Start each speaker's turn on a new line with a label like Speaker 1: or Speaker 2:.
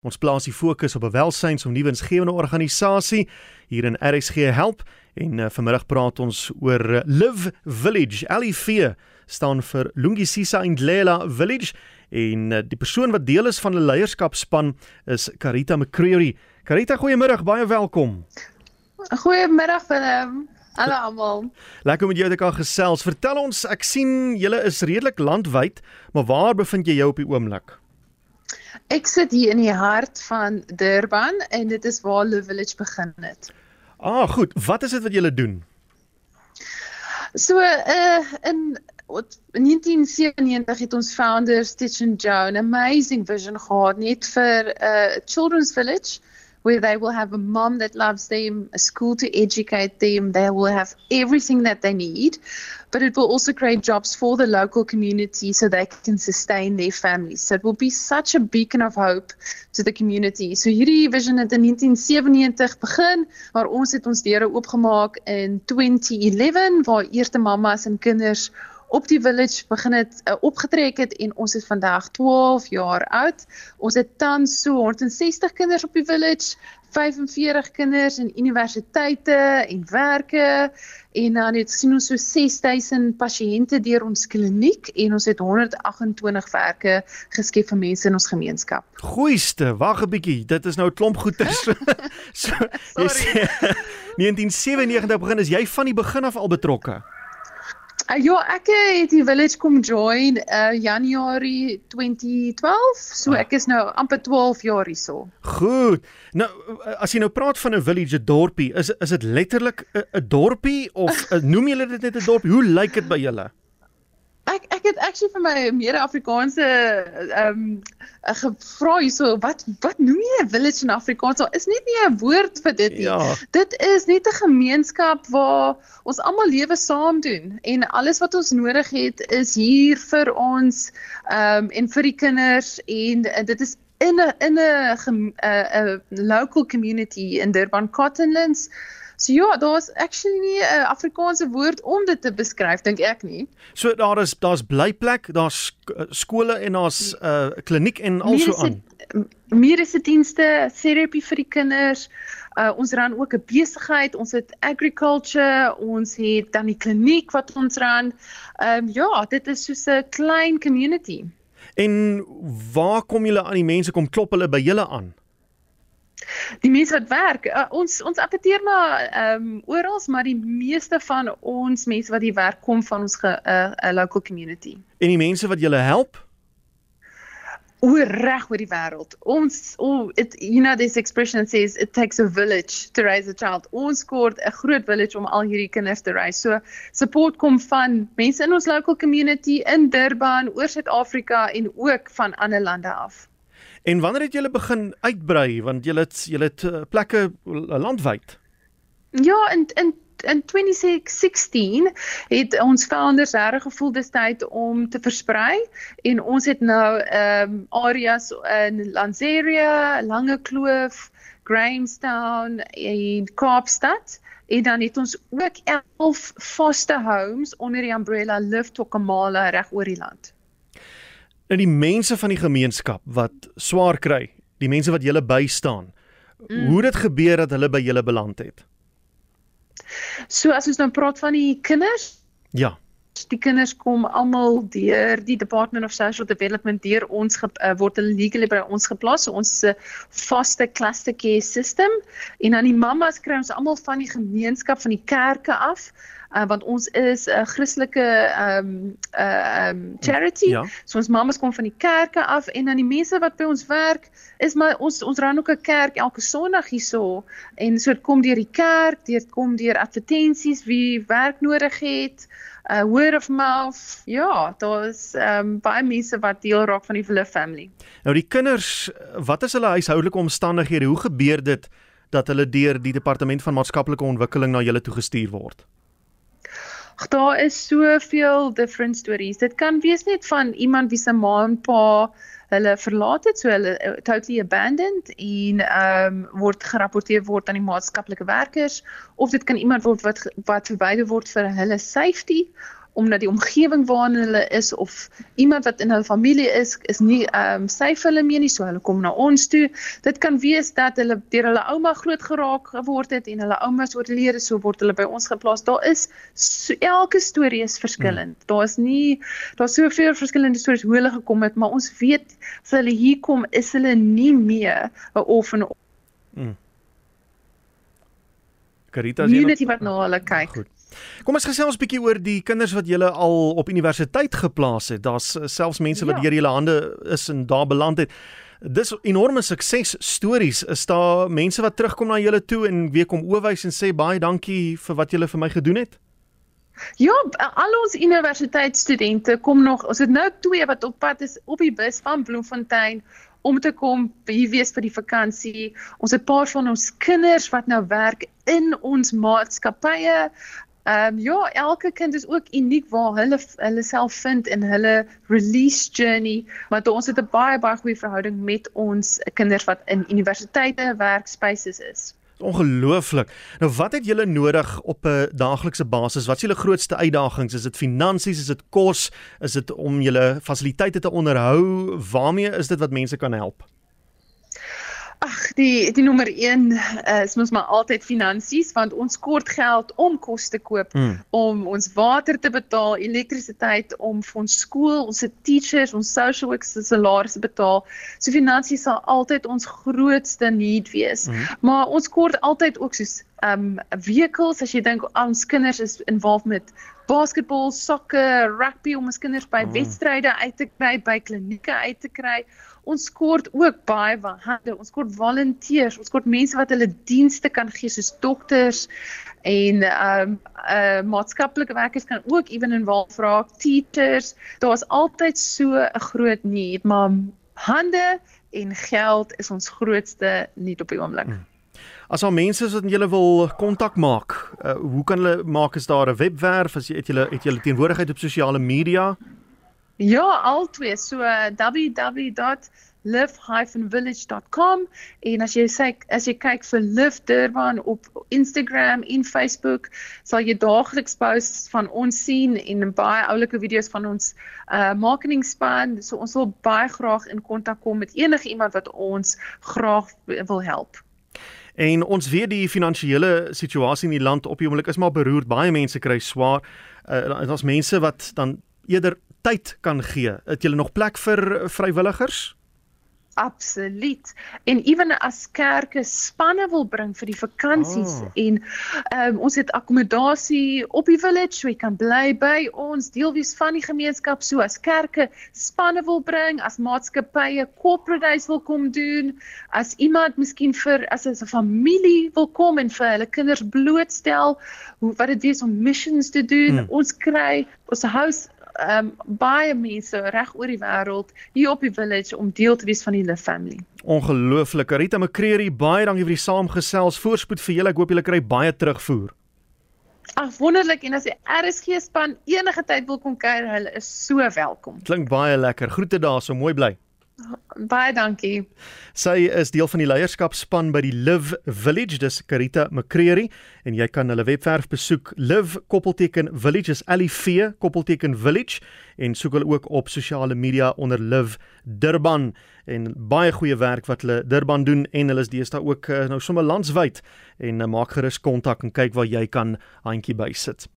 Speaker 1: Ons plaas die fokus op 'n welsyns- of nuwensgewende organisasie hier in RSG Help en uh, vanmiddag praat ons oor uh, Live Village. LIV staan vir Lungisisa Indlela Village en uh, die persoon wat deel is van die leierskapspan is Karita McCreary. Karita, goeiemiddag, baie welkom.
Speaker 2: Goeiemiddag Willem. Hallo almal.
Speaker 1: Lekker om met jou te kan gesels. Vertel ons, ek sien julle is redelik landwyd, maar waar bevind jy jou op die oomblik?
Speaker 2: Ek sit hier in die hart van Durban en dit is waar Love Village begin het.
Speaker 1: Ah, goed. Wat is dit wat julle doen?
Speaker 2: So, uh in 1997 het ons founders Stitch and Joe 'n amazing vision gehad net vir 'n uh, children's village where they will have a mom that loves them, a school to educate them, they will have everything that they need, but it will also create jobs for the local community so they can sustain their families. So it will be such a beacon of hope to the community. So hierdie vision het in 1997 begin, waar ons het ons deure oopgemaak in 2011 waar eerste mammas en kinders op die village begin het uh, opgetrek het en ons is vandag 12 jaar oud. Ons het tans so 160 kinders op die village, 45 kinders in universiteite en werke en dan het sien ons so 6000 pasiënte deur ons kliniek en ons het 128 werke geskep vir mense in ons gemeenskap.
Speaker 1: Goeiste, wag 'n bietjie, dit is nou 'n klomp goeders. so, jy sê 1997 begin is jy van die begin af al betrokke?
Speaker 2: Uh, ja, ek het die village kom join uh Januarie 2012. So ah. ek is nou amper 12 jaar hierso.
Speaker 1: Goed. Nou as jy nou praat van 'n village, 'n dorpie, is is dit letterlik 'n dorpie of noem julle dit net 'n dorpie? Hoe lyk dit by julle?
Speaker 2: Ek ek het actually vir my mede-Afrikaanse ehm um, gevra hierso wat wat noem jy 'n village in Afrikaans? Daar is net nie 'n woord vir dit nie. Ja. Dit is net 'n gemeenskap waar ons almal lewe saam doen en alles wat ons nodig het is hier vir ons ehm um, en vir die kinders en, en dit is in 'n in 'n 'n local community in Durban Cottonlands. So ja, daar's actually nie 'n Afrikaanse woord om dit te beskryf dink ek nie.
Speaker 1: So daar is daar's blyplek, daar's eh, skole en daar's 'n uh, eh, kliniek en also aan.
Speaker 2: Mediese dienste, terapie vir die kinders. Uh, ons ran ook 'n besigheid, ons het agriculture, ons het dan die kliniek wat ons ran. Ehm um, ja, dit is soos 'n klein community.
Speaker 1: En waar kom julle aan die mense kom klop hulle by julle aan?
Speaker 2: Die mense wat werk, uh, ons ons appeteer maar ehm um, oral, maar die meeste van ons mense wat hier werk kom van ons 'n uh, uh, local community.
Speaker 1: En die mense wat julle help?
Speaker 2: oor reg oor die wêreld. Ons oh, it you know this expression says it takes a village to raise a child. Ons kort 'n groot village om al hierdie kinders te raise. So support kom van mense in ons local community in Durban, oor Suid-Afrika en ook van ander lande af.
Speaker 1: En wanneer het julle begin uitbrei? Want julle het julle het uh, plekke landwyd?
Speaker 2: Ja, in in in 2016 het ons founders reg gevoel dis tyd om te versprei. En ons het nou ehm um, areas in Lanseria, Lange Kloof, Grahamstown en Kaapstad. En dan het ons ook 11 foster homes onder die umbrella Live Tokamala reg oor die land
Speaker 1: nou die mense van die gemeenskap wat swaar kry, die mense wat julle bystaan. Mm. Hoe dit gebeur dat hulle by julle beland het?
Speaker 2: So as ons nou praat van die kinders?
Speaker 1: Ja.
Speaker 2: Die kinders kom almal deur die Department of Social Development deur ons ge, uh, word hulle legally by ons geplaas, so ons uh, foster cluster care system en dan die mammas kry ons almal van die gemeenskap van die kerke af uh, want ons is 'n uh, Christelike ehm um, uh, um, charity. Ja. So ons mamas kom van die kerke af en dan die mense wat by ons werk is maar ons ons ran ook 'n kerk elke Sondag hierso en so dit kom deur die kerk, dit kom deur advertensies wie werk nodig het. Uh word of mouth. Ja, daar's ehm um, baie mense wat deel raak van die Villa family.
Speaker 1: Nou die kinders, wat is hulle huishoudelike omstandighede? Hoe gebeur dit dat hulle deur die departement van maatskaplike ontwikkeling na julle toe gestuur word?
Speaker 2: Daar is soveel different stories. Dit kan wees net van iemand wie se ma en pa hulle verlaat het, so hulle uh, totally abandoned en ehm um, word gerapporteer word aan die maatskaplike werkers of dit kan iemand word wat wat verwyder word vir hulle safety omdat die omgewing waarin hulle is of iemand wat in hulle familie is is nie ehm um, safe hulle mee nie so hulle kom na ons toe. Dit kan wees dat hulle deur hulle ouma groot geraak geword het en hulle oumas oorlede so word hulle by ons geplaas. Daar is so, elke storie is verskillend. Hmm. Daar's nie daar's soveel verskillende stories hoe hulle gekom het, maar ons weet as hulle hier kom is hulle nie meer 'n orphan. Hmm.
Speaker 1: Karita sien
Speaker 2: net wat na hulle kyk. Goed.
Speaker 1: Kom ons gesels 'n bietjie oor die kinders wat julle al op universiteit geplaas het. Daar's eh, selfs mense wat ja. deur julle hande is en daar beland het. Dis enorme sukses stories. Is daar mense wat terugkom na julle toe en weer kom oowys en sê baie dankie vir wat julle vir my gedoen het?
Speaker 2: Ja, al ons universiteitsstudente kom nog. Ons het nou twee wat op pad is op die bus van Bloemfontein om te kom hier wees vir die vakansie. Ons het 'n paar van ons kinders wat nou werk in ons maatskappye. Ehm um, ja, elke kind is ook uniek waar hulle hulle self vind in hulle release journey, maar ons het 'n baie baie goeie verhouding met ons kinders wat in universiteite werkspaces is.
Speaker 1: Ongelooflik. Nou wat het julle nodig op 'n daaglikse basis? Wat is julle grootste uitdagings? Is dit finansies? Is dit kos? Is dit om julle fasiliteite te onderhou? Waarmee is dit wat mense kan help?
Speaker 2: Ag, die die nommer 1 uh, is mos maar altyd finansies want ons kort geld om kos te koop, mm. om ons water te betaal, elektrisiteit, om vir ons skool, ons teachers, ons social workers se salarisse betaal. So finansies sal altyd ons grootste need wees. Mm. Maar ons kort altyd ook soos um vehicles as jy dink ons kinders is involved met basketbal, sokker, rugby om ons kinders by mm. wedstryde uit te kry, by klinieke uit te kry ons kort ook baie hande, ons kort volunteers, ons kort mense wat hulle dienste kan gee soos dokters en ehm um, uh maatskaplike werkers kan ook ewen in waar vra teachers. Daar's altyd so 'n groot need, maar hande en geld is ons grootste need op die oomblik. Hmm.
Speaker 1: As al mense wat julle wil kontak maak, uh, hoe kan hulle maak as daar 'n webwerf as jy het julle het julle teenwoordigheid op sosiale media?
Speaker 2: Ja, altwee. So uh, www.live-village.com en as jy sê as jy kyk vir Live Durban op Instagram en Facebook, sal jy daagliks posts van ons sien en baie oulike video's van ons uh marketing span. So ons wil baie graag in kontak kom met enige iemand wat ons graag wil help.
Speaker 1: En ons weet die finansiële situasie in die land op die oomblik is maar beroerd. Baie mense kry swaar. Uh daar's mense wat dan eerder tyd kan gee. Het julle nog plek vir vrywilligers?
Speaker 2: Absoluut. En ewen as kerke spanne wil bring vir die vakansies oh. en um, ons het akkommodasie op die village, so jy kan bly by ons, deel wees van die gemeenskap so as kerke spanne wil bring, as maatskappye corporate days wil kom doen, as iemand miskien vir as 'n familie wil kom en vir hulle kinders blootstel, hoe wat dit is om missions te doen. Hmm. Ons kry ons house um, baie mense reg oor die wêreld hier op die village om deel te wees van die Live family.
Speaker 1: Ongelooflik. Rita McCreary, baie dankie vir die saamgesels. Voorspoed vir julle. Ek hoop julle kry baie terugvoer.
Speaker 2: Ag wonderlik en as die RSG span enige tyd wil kom kuier, hulle is so welkom.
Speaker 1: Klink baie lekker. Groete daar, so mooi bly.
Speaker 2: Baie dankie.
Speaker 1: Sy is deel van die leierskapspan by die Live Village, dis Karita McCreary en jy kan hulle webwerf besoek Live koppelteken Village is L I V Village en soek hulle ook op sosiale media onder Live Durban en baie goeie werk wat hulle Durban doen en hulle is deesdae ook uh, nou sommer landwyd en uh, maak gerus kontak en kyk waar jy kan handjie bysit.